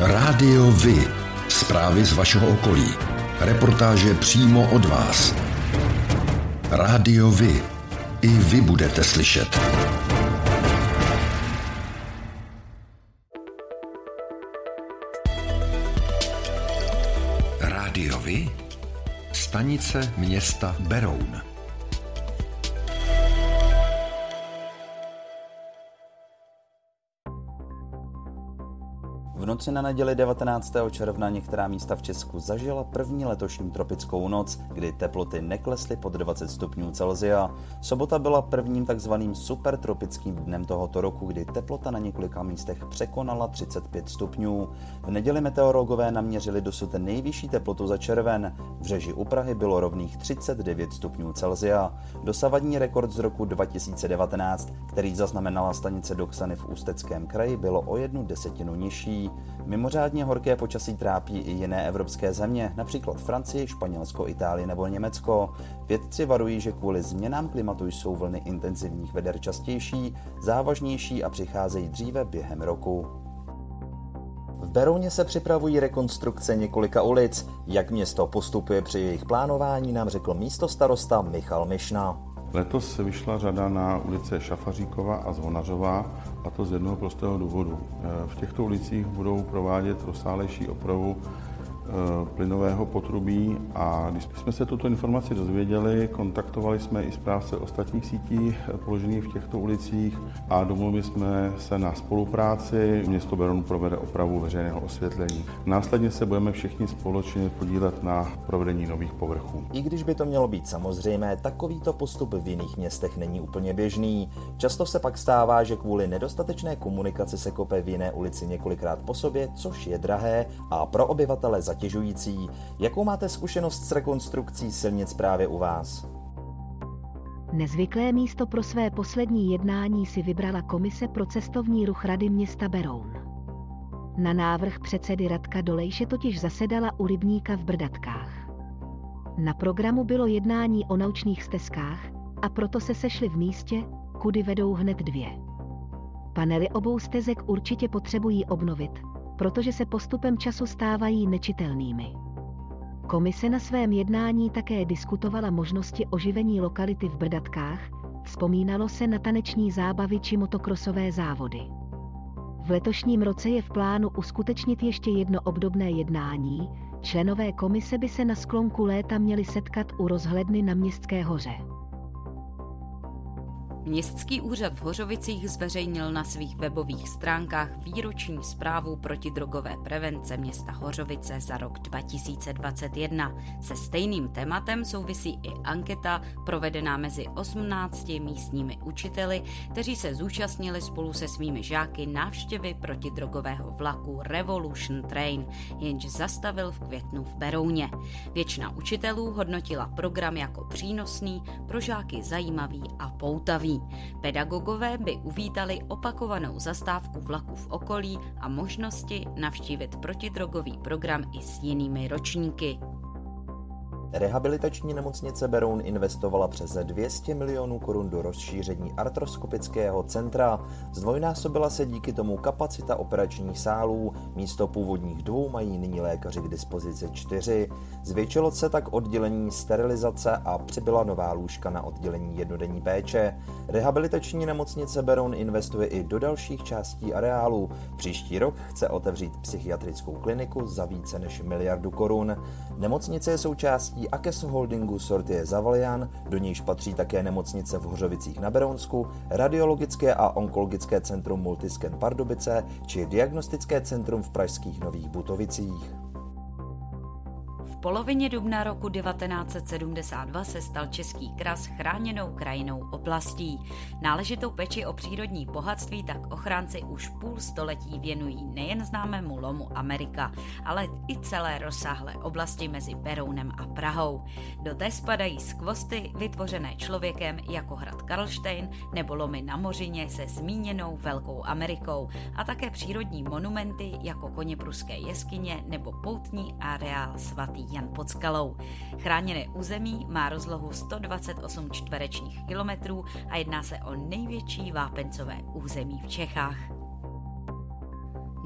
Rádio Vy. Zprávy z vašeho okolí. Reportáže přímo od vás. Rádio Vy. I vy budete slyšet. Rádio Vy. Stanice města Beroun. Noci na neděli 19. června některá místa v Česku zažila první letošní tropickou noc, kdy teploty neklesly pod 20 stupňů Celsia. Sobota byla prvním takzvaným supertropickým dnem tohoto roku, kdy teplota na několika místech překonala 35 stupňů. V neděli meteorologové naměřili dosud nejvyšší teplotu za červen. V řeži u Prahy bylo rovných 39 stupňů Celsia. Dosavadní rekord z roku 2019, který zaznamenala stanice Doxany v Ústeckém kraji, bylo o jednu desetinu nižší. Mimořádně horké počasí trápí i jiné evropské země, například Francii, Španělsko, Itálii nebo Německo. Vědci varují, že kvůli změnám klimatu jsou vlny intenzivních veder častější, závažnější a přicházejí dříve během roku. V Berouně se připravují rekonstrukce několika ulic. Jak město postupuje při jejich plánování, nám řekl místo starosta Michal Mišna. Letos se vyšla řada na ulice Šafaříkova a Zvonařová, a to z jednoho prostého důvodu. V těchto ulicích budou provádět rozsálejší opravu plynového potrubí a když jsme se tuto informaci dozvěděli, kontaktovali jsme i správce ostatních sítí eh, položených v těchto ulicích a domluvili jsme se na spolupráci. Město Beron provede opravu veřejného osvětlení. Následně se budeme všichni společně podílet na provedení nových povrchů. I když by to mělo být samozřejmé, takovýto postup v jiných městech není úplně běžný. Často se pak stává, že kvůli nedostatečné komunikaci se kope v jiné ulici několikrát po sobě, což je drahé a pro obyvatele za zatěžující. Jakou máte zkušenost s rekonstrukcí silnic právě u vás? Nezvyklé místo pro své poslední jednání si vybrala Komise pro cestovní ruch Rady města Beroun. Na návrh předsedy Radka Dolejše totiž zasedala u rybníka v Brdatkách. Na programu bylo jednání o naučných stezkách a proto se sešli v místě, kudy vedou hned dvě. Panely obou stezek určitě potřebují obnovit, protože se postupem času stávají nečitelnými. Komise na svém jednání také diskutovala možnosti oživení lokality v Brdatkách, vzpomínalo se na taneční zábavy či motokrosové závody. V letošním roce je v plánu uskutečnit ještě jedno obdobné jednání, členové komise by se na sklonku léta měli setkat u rozhledny na Městské hoře. Městský úřad v Hořovicích zveřejnil na svých webových stránkách výroční zprávu protidrogové prevence města Hořovice za rok 2021. Se stejným tématem souvisí i anketa provedená mezi 18 místními učiteli, kteří se zúčastnili spolu se svými žáky návštěvy protidrogového vlaku Revolution Train, jenž zastavil v květnu v Berouně. Většina učitelů hodnotila program jako přínosný, pro žáky zajímavý a poutavý. Pedagogové by uvítali opakovanou zastávku vlaku v okolí a možnosti navštívit protidrogový program i s jinými ročníky. Rehabilitační nemocnice Beroun investovala přes 200 milionů korun do rozšíření artroskopického centra. Zdvojnásobila se díky tomu kapacita operačních sálů, místo původních dvou mají nyní lékaři k dispozici čtyři. Zvětšilo se tak oddělení sterilizace a přibyla nová lůžka na oddělení jednodenní péče. Rehabilitační nemocnice Beroun investuje i do dalších částí areálu. Příští rok chce otevřít psychiatrickou kliniku za více než miliardu korun. Nemocnice je součástí Akes Holdingu Sortie Zavalian, do níž patří také nemocnice v Hořovicích na Berounsku, radiologické a onkologické centrum Multiscan Pardubice či diagnostické centrum v pražských Nových Butovicích polovině dubna roku 1972 se stal Český kras chráněnou krajinou oblastí. Náležitou peči o přírodní bohatství tak ochránci už půl století věnují nejen známému lomu Amerika, ale i celé rozsáhlé oblasti mezi Berounem a Prahou. Do té spadají skvosty vytvořené člověkem jako hrad Karlštejn nebo lomy na Mořině se zmíněnou Velkou Amerikou a také přírodní monumenty jako koně pruské jeskyně nebo poutní areál svatý Jan pod skalou. Chráněné území má rozlohu 128 čtverečních kilometrů a jedná se o největší vápencové území v Čechách.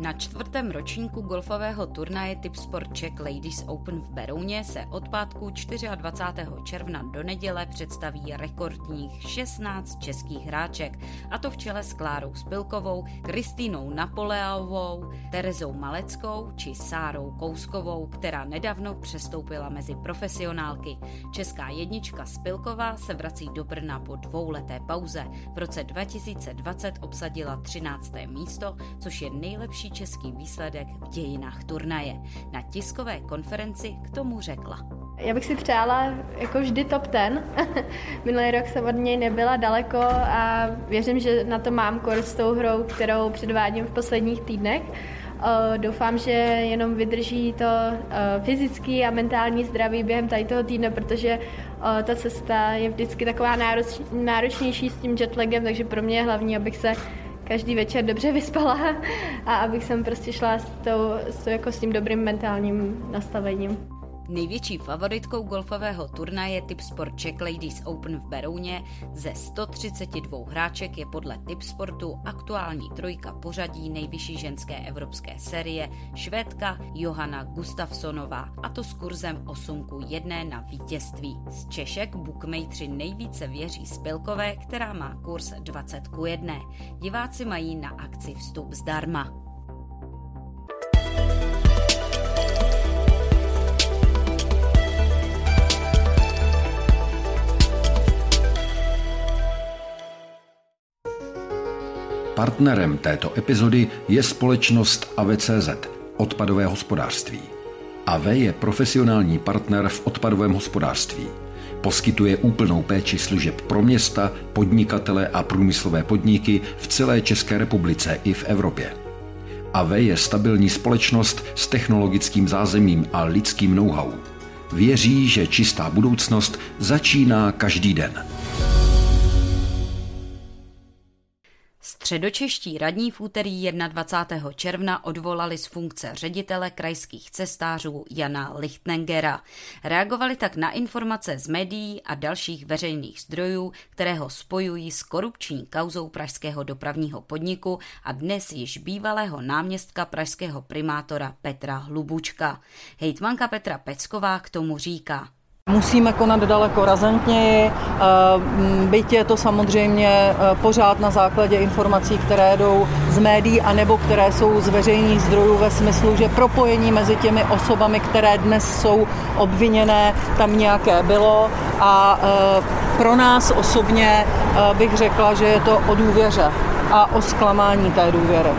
Na čtvrtém ročníku golfového turnaje Tip Sport Czech Ladies Open v Berouně se od pátku 24. června do neděle představí rekordních 16 českých hráček, a to v čele s Klárou Spilkovou, Kristýnou Napoleovou, Terezou Maleckou či Sárou Kouskovou, která nedávno přestoupila mezi profesionálky. Česká jednička Spilková se vrací do Brna po dvouleté pauze. V roce 2020 obsadila 13. místo, což je nejlepší český výsledek v dějinách turnaje. Na tiskové konferenci k tomu řekla. Já bych si přála jako vždy top ten. Minulý rok jsem od něj nebyla daleko a věřím, že na to mám kurz s tou hrou, kterou předvádím v posledních týdnech. Doufám, že jenom vydrží to fyzický a mentální zdraví během tady toho týdne, protože ta cesta je vždycky taková náročnější s tím jetlagem, takže pro mě je hlavní, abych se každý večer dobře vyspala a abych jsem prostě šla s, tou, s, jako s tím dobrým mentálním nastavením. Největší favoritkou golfového turnaje Tip Sport Czech Ladies Open v Berouně ze 132 hráček je podle Tip Sportu aktuální trojka pořadí nejvyšší ženské evropské série švédka Johanna Gustafsonová a to s kurzem 8 k 1 na vítězství. Z Češek bookmakeri nejvíce věří Spilkové, která má kurz 20 k 1. Diváci mají na akci vstup zdarma. Partnerem této epizody je společnost AVCZ, odpadové hospodářství. AV je profesionální partner v odpadovém hospodářství. Poskytuje úplnou péči služeb pro města, podnikatele a průmyslové podniky v celé České republice i v Evropě. AV je stabilní společnost s technologickým zázemím a lidským know-how. Věří, že čistá budoucnost začíná každý den. Středočeští radní v úterý 21. června odvolali z funkce ředitele krajských cestářů Jana Lichtnengera. Reagovali tak na informace z médií a dalších veřejných zdrojů, které ho spojují s korupční kauzou pražského dopravního podniku a dnes již bývalého náměstka pražského primátora Petra Hlubučka. Hejtmanka Petra Pecková k tomu říká. Musíme konat daleko razantněji, eh, byť je to samozřejmě eh, pořád na základě informací, které jdou z médií a nebo které jsou z veřejných zdrojů ve smyslu, že propojení mezi těmi osobami, které dnes jsou obviněné, tam nějaké bylo. A eh, pro nás osobně bych řekla, že je to o důvěře a o zklamání té důvěry.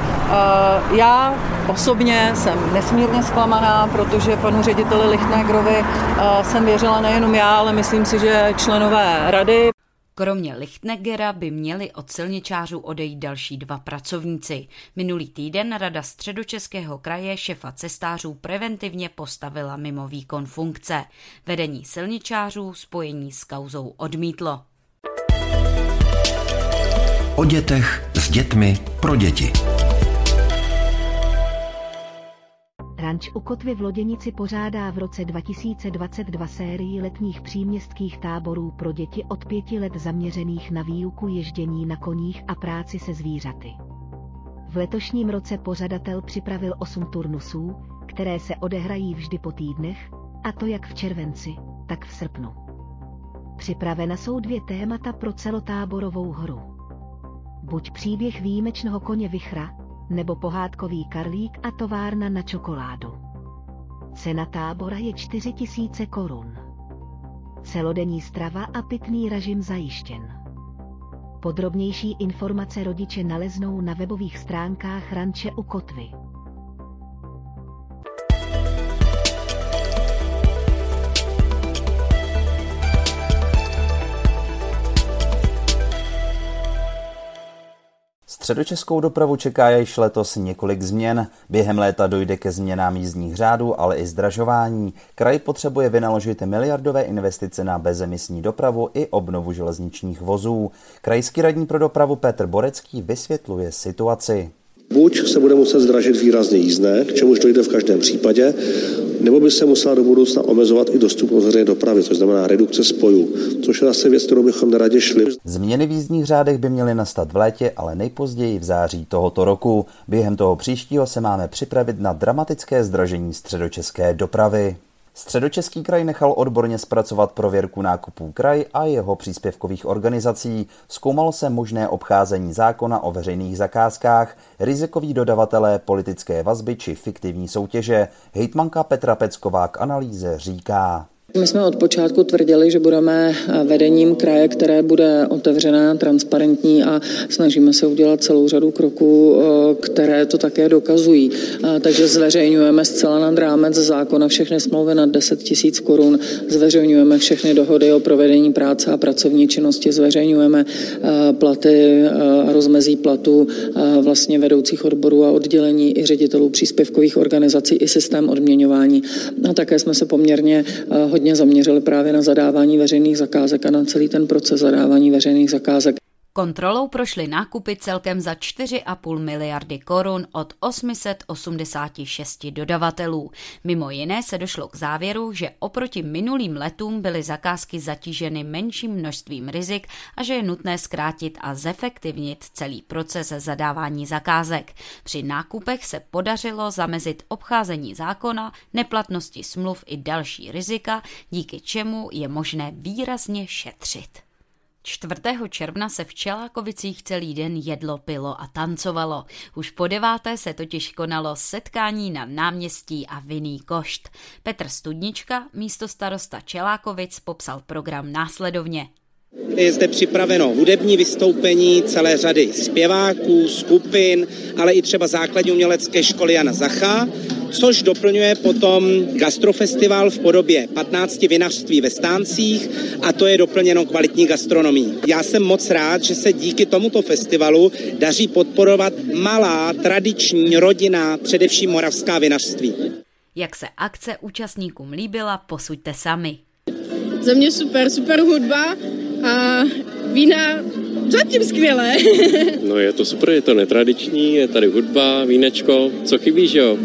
Já Osobně jsem nesmírně zklamaná, protože panu řediteli Lichtnegrovi eh, jsem věřila nejenom já, ale myslím si, že členové rady. Kromě Lichtnegera by měli od silničářů odejít další dva pracovníci. Minulý týden Rada středočeského kraje šefa cestářů preventivně postavila mimo výkon funkce. Vedení silničářů spojení s kauzou odmítlo. O dětech dětmi pro děti. Ranč u Kotvy v Loděnici pořádá v roce 2022 sérii letních příměstských táborů pro děti od pěti let zaměřených na výuku ježdění na koních a práci se zvířaty. V letošním roce pořadatel připravil osm turnusů, které se odehrají vždy po týdnech, a to jak v červenci, tak v srpnu. Připravena jsou dvě témata pro celotáborovou hru. Buď příběh výjimečného koně Vichra, nebo pohádkový karlík a továrna na čokoládu. Cena tábora je 4000 korun. Celodenní strava a pitný režim zajištěn. Podrobnější informace rodiče naleznou na webových stránkách Ranče u Kotvy. Středočeskou dopravu čeká již letos několik změn. Během léta dojde ke změnám jízdních řádů, ale i zdražování. Kraj potřebuje vynaložit miliardové investice na bezemisní dopravu i obnovu železničních vozů. Krajský radní pro dopravu Petr Borecký vysvětluje situaci. Buď se bude muset zdražit výrazně jízdné, k čemuž dojde v každém případě, nebo by se musela do budoucna omezovat i dostupnost veřejné dopravy, což znamená redukce spojů, což je zase věc, kterou bychom neradě šli. Změny v jízdních řádech by měly nastat v létě, ale nejpozději v září tohoto roku. Během toho příštího se máme připravit na dramatické zdražení středočeské dopravy. Středočeský kraj nechal odborně zpracovat prověrku nákupů kraj a jeho příspěvkových organizací. Zkoumalo se možné obcházení zákona o veřejných zakázkách, rizikoví dodavatelé, politické vazby či fiktivní soutěže. Hejtmanka Petra Pecková k analýze říká. My jsme od počátku tvrdili, že budeme vedením kraje, které bude otevřené, transparentní a snažíme se udělat celou řadu kroků, které to také dokazují. Takže zveřejňujeme zcela nad rámec zákona všechny smlouvy nad 10 tisíc korun, zveřejňujeme všechny dohody o provedení práce a pracovní činnosti, zveřejňujeme platy a rozmezí platů vlastně vedoucích odborů a oddělení i ředitelů příspěvkových organizací i systém odměňování. A také jsme se poměrně hodně hodně zaměřili právě na zadávání veřejných zakázek a na celý ten proces zadávání veřejných zakázek. Kontrolou prošly nákupy celkem za 4,5 miliardy korun od 886 dodavatelů. Mimo jiné se došlo k závěru, že oproti minulým letům byly zakázky zatíženy menším množstvím rizik a že je nutné zkrátit a zefektivnit celý proces zadávání zakázek. Při nákupech se podařilo zamezit obcházení zákona, neplatnosti smluv i další rizika, díky čemu je možné výrazně šetřit. 4. června se v Čelákovicích celý den jedlo, pilo a tancovalo. Už po deváté se totiž konalo setkání na náměstí a vinný košt. Petr Studnička, místo starosta Čelákovic, popsal program následovně. Je zde připraveno hudební vystoupení celé řady zpěváků, skupin, ale i třeba základní umělecké školy Jana Zacha což doplňuje potom gastrofestival v podobě 15 vinařství ve stáncích a to je doplněno kvalitní gastronomí. Já jsem moc rád, že se díky tomuto festivalu daří podporovat malá, tradiční, rodina, především moravská vinařství. Jak se akce účastníkům líbila, posuďte sami. Za mě super, super hudba a vína zatím skvělé. no je to super, je to netradiční, je tady hudba, vínečko, co chybí, že jo?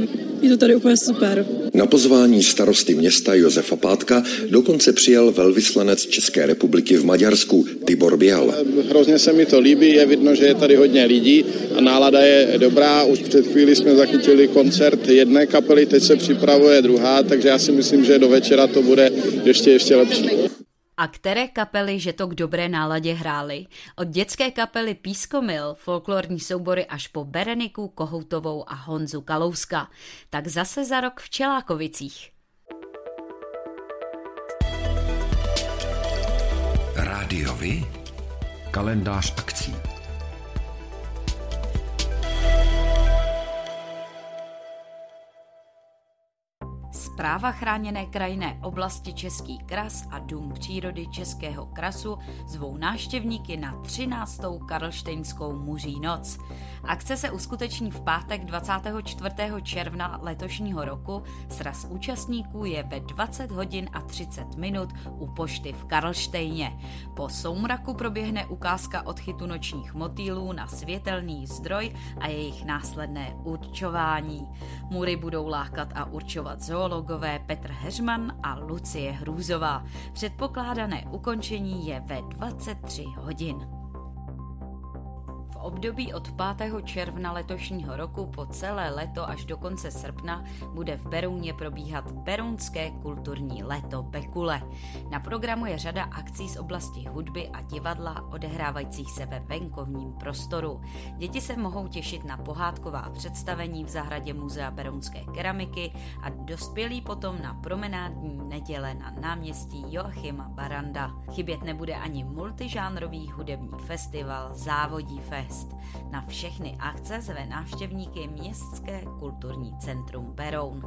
Je to tady úplně super. Na pozvání starosty města Josefa Pátka dokonce přijel velvyslanec České republiky v Maďarsku Tibor Bial. Hrozně se mi to líbí, je vidno, že je tady hodně lidí a nálada je dobrá. Už před chvíli jsme zachytili koncert jedné kapely, teď se připravuje druhá, takže já si myslím, že do večera to bude ještě, ještě lepší. A které kapely, že to k dobré náladě hrály? Od dětské kapely Pískomil, folklorní soubory až po Bereniku, Kohoutovou a Honzu Kalouska. Tak zase za rok v Čelákovicích. Rádiovi? Kalendář akcí. Zpráva chráněné krajinné oblasti Český kras a Dům přírody Českého krasu zvou návštěvníky na 13. Karlštejnskou muří noc. Akce se uskuteční v pátek 24. června letošního roku. Sraz účastníků je ve 20 hodin a 30 minut u pošty v Karlštejně. Po soumraku proběhne ukázka odchytu nočních motýlů na světelný zdroj a jejich následné určování. Mury budou lákat a určovat zoologové Petr Heřman a Lucie Hrůzová. Předpokládané ukončení je ve 23 hodin období od 5. června letošního roku po celé leto až do konce srpna bude v Berouně probíhat Berounské kulturní léto Bekule. Na programu je řada akcí z oblasti hudby a divadla odehrávajících se ve venkovním prostoru. Děti se mohou těšit na pohádková představení v zahradě Muzea Berounské keramiky a dospělí potom na promenádní neděle na náměstí Joachima Baranda. Chybět nebude ani multižánrový hudební festival Závodí Fest. Fest. Na všechny akce zve návštěvníky Městské kulturní centrum Beroun.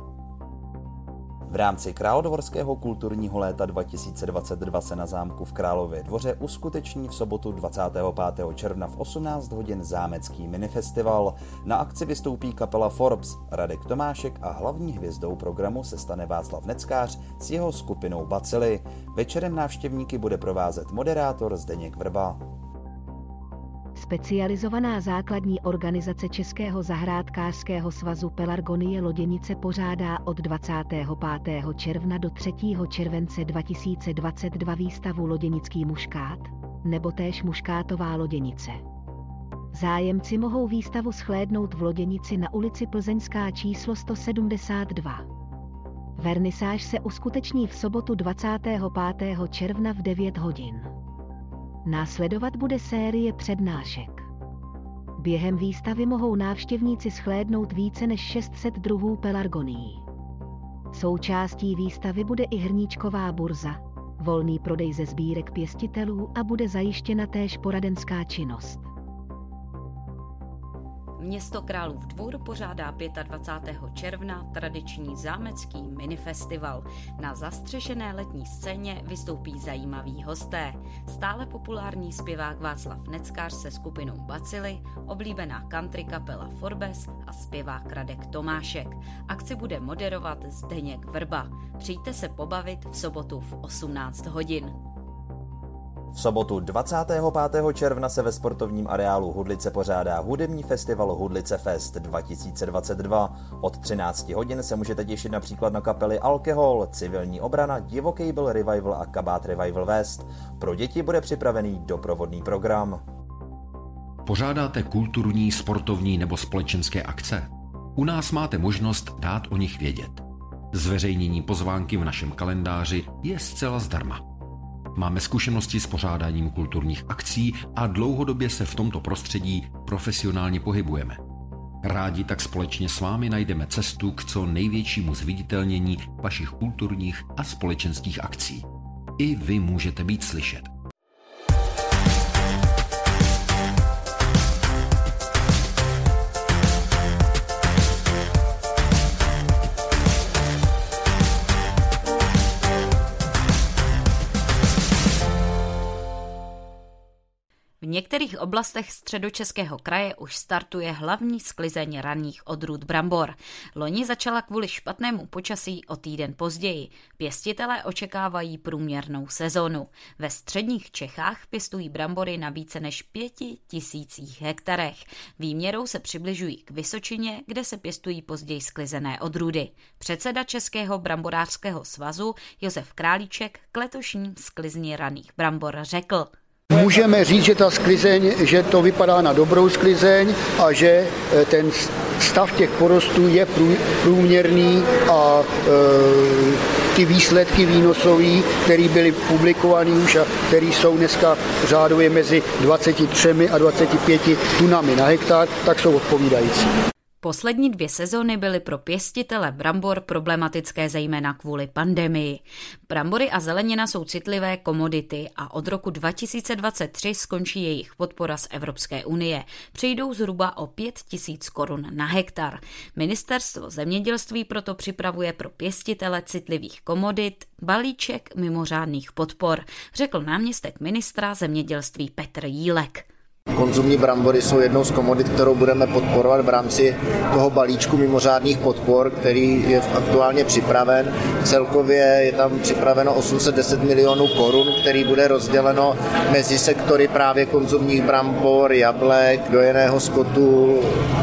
V rámci Královorského kulturního léta 2022 se na zámku v Králově dvoře uskuteční v sobotu 25. června v 18 hodin zámecký minifestival. Na akci vystoupí kapela Forbes, Radek Tomášek a hlavní hvězdou programu se stane Václav Neckář s jeho skupinou Bacily. Večerem návštěvníky bude provázet moderátor Zdeněk Vrba. Specializovaná základní organizace Českého zahrádkářského svazu Pelargonie Loděnice pořádá od 25. června do 3. července 2022 výstavu Loděnický muškát, nebo též muškátová loděnice. Zájemci mohou výstavu schlédnout v Loděnici na ulici Plzeňská číslo 172. Vernisáž se uskuteční v sobotu 25. června v 9 hodin. Následovat bude série přednášek. Během výstavy mohou návštěvníci schlédnout více než 600 druhů pelargonií. Součástí výstavy bude i hrníčková burza, volný prodej ze sbírek pěstitelů a bude zajištěna též poradenská činnost. Město Králův dvůr pořádá 25. června tradiční zámecký minifestival. Na zastřešené letní scéně vystoupí zajímaví hosté. Stále populární zpěvák Václav Neckář se skupinou Bacily, oblíbená country kapela Forbes a zpěvák Radek Tomášek. Akci bude moderovat Zdeněk Vrba. Přijďte se pobavit v sobotu v 18 hodin. V sobotu 25. června se ve sportovním areálu Hudlice pořádá hudební festival Hudlice Fest 2022. Od 13 hodin se můžete těšit například na kapely Alkohol, Civilní obrana, Divoký byl Revival a Kabát Revival West. Pro děti bude připravený doprovodný program. Pořádáte kulturní, sportovní nebo společenské akce? U nás máte možnost dát o nich vědět. Zveřejnění pozvánky v našem kalendáři je zcela zdarma. Máme zkušenosti s pořádáním kulturních akcí a dlouhodobě se v tomto prostředí profesionálně pohybujeme. Rádi tak společně s vámi najdeme cestu k co největšímu zviditelnění vašich kulturních a společenských akcí. I vy můžete být slyšet. Některých oblastech středočeského kraje už startuje hlavní sklizeň raných odrůd brambor. Loni začala kvůli špatnému počasí o týden později. Pěstitelé očekávají průměrnou sezonu. Ve středních Čechách pěstují brambory na více než pěti tisících hektarech. Výměrou se přibližují k Vysočině, kde se pěstují později sklizené odrůdy. Předseda Českého bramborářského svazu Josef Králíček k letošním sklizni raných brambor řekl – Můžeme říct, že ta sklizeň, že to vypadá na dobrou sklizeň a že e, ten stav těch porostů je průměrný a e, ty výsledky výnosové, které byly publikovány už a které jsou dneska řádově mezi 23 a 25 tunami na hektar, tak jsou odpovídající. Poslední dvě sezóny byly pro pěstitele brambor problematické zejména kvůli pandemii. Brambory a zelenina jsou citlivé komodity a od roku 2023 skončí jejich podpora z Evropské unie. Přijdou zhruba o 5 tisíc korun na hektar. Ministerstvo zemědělství proto připravuje pro pěstitele citlivých komodit balíček mimořádných podpor, řekl náměstek ministra zemědělství Petr Jílek. Konzumní brambory jsou jednou z komodit, kterou budeme podporovat v rámci toho balíčku mimořádných podpor, který je aktuálně připraven. Celkově je tam připraveno 810 milionů korun, který bude rozděleno mezi sektory právě konzumních brambor, jablek, dojeného skotu,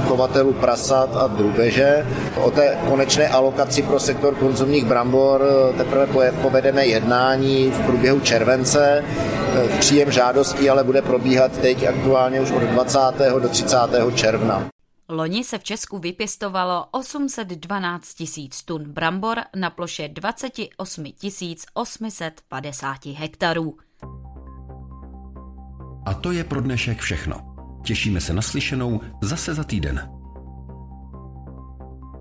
chovatelů prasat a drubeže. O té konečné alokaci pro sektor konzumních brambor teprve povedeme jednání v průběhu července. Příjem žádostí ale bude probíhat teď aktuálně už od 20. do 30. června. Loni se v Česku vypěstovalo 812 tisíc tun brambor na ploše 28 850 hektarů. A to je pro dnešek všechno. Těšíme se na slyšenou zase za týden.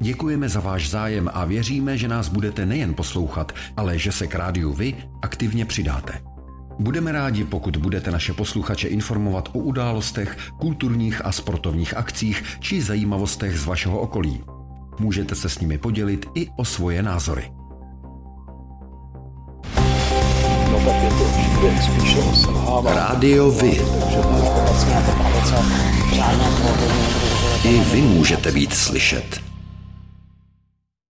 Děkujeme za váš zájem a věříme, že nás budete nejen poslouchat, ale že se k rádiu vy aktivně přidáte. Budeme rádi, pokud budete naše posluchače informovat o událostech, kulturních a sportovních akcích či zajímavostech z vašeho okolí. Můžete se s nimi podělit i o svoje názory. Rádio Vy. I vy můžete být slyšet.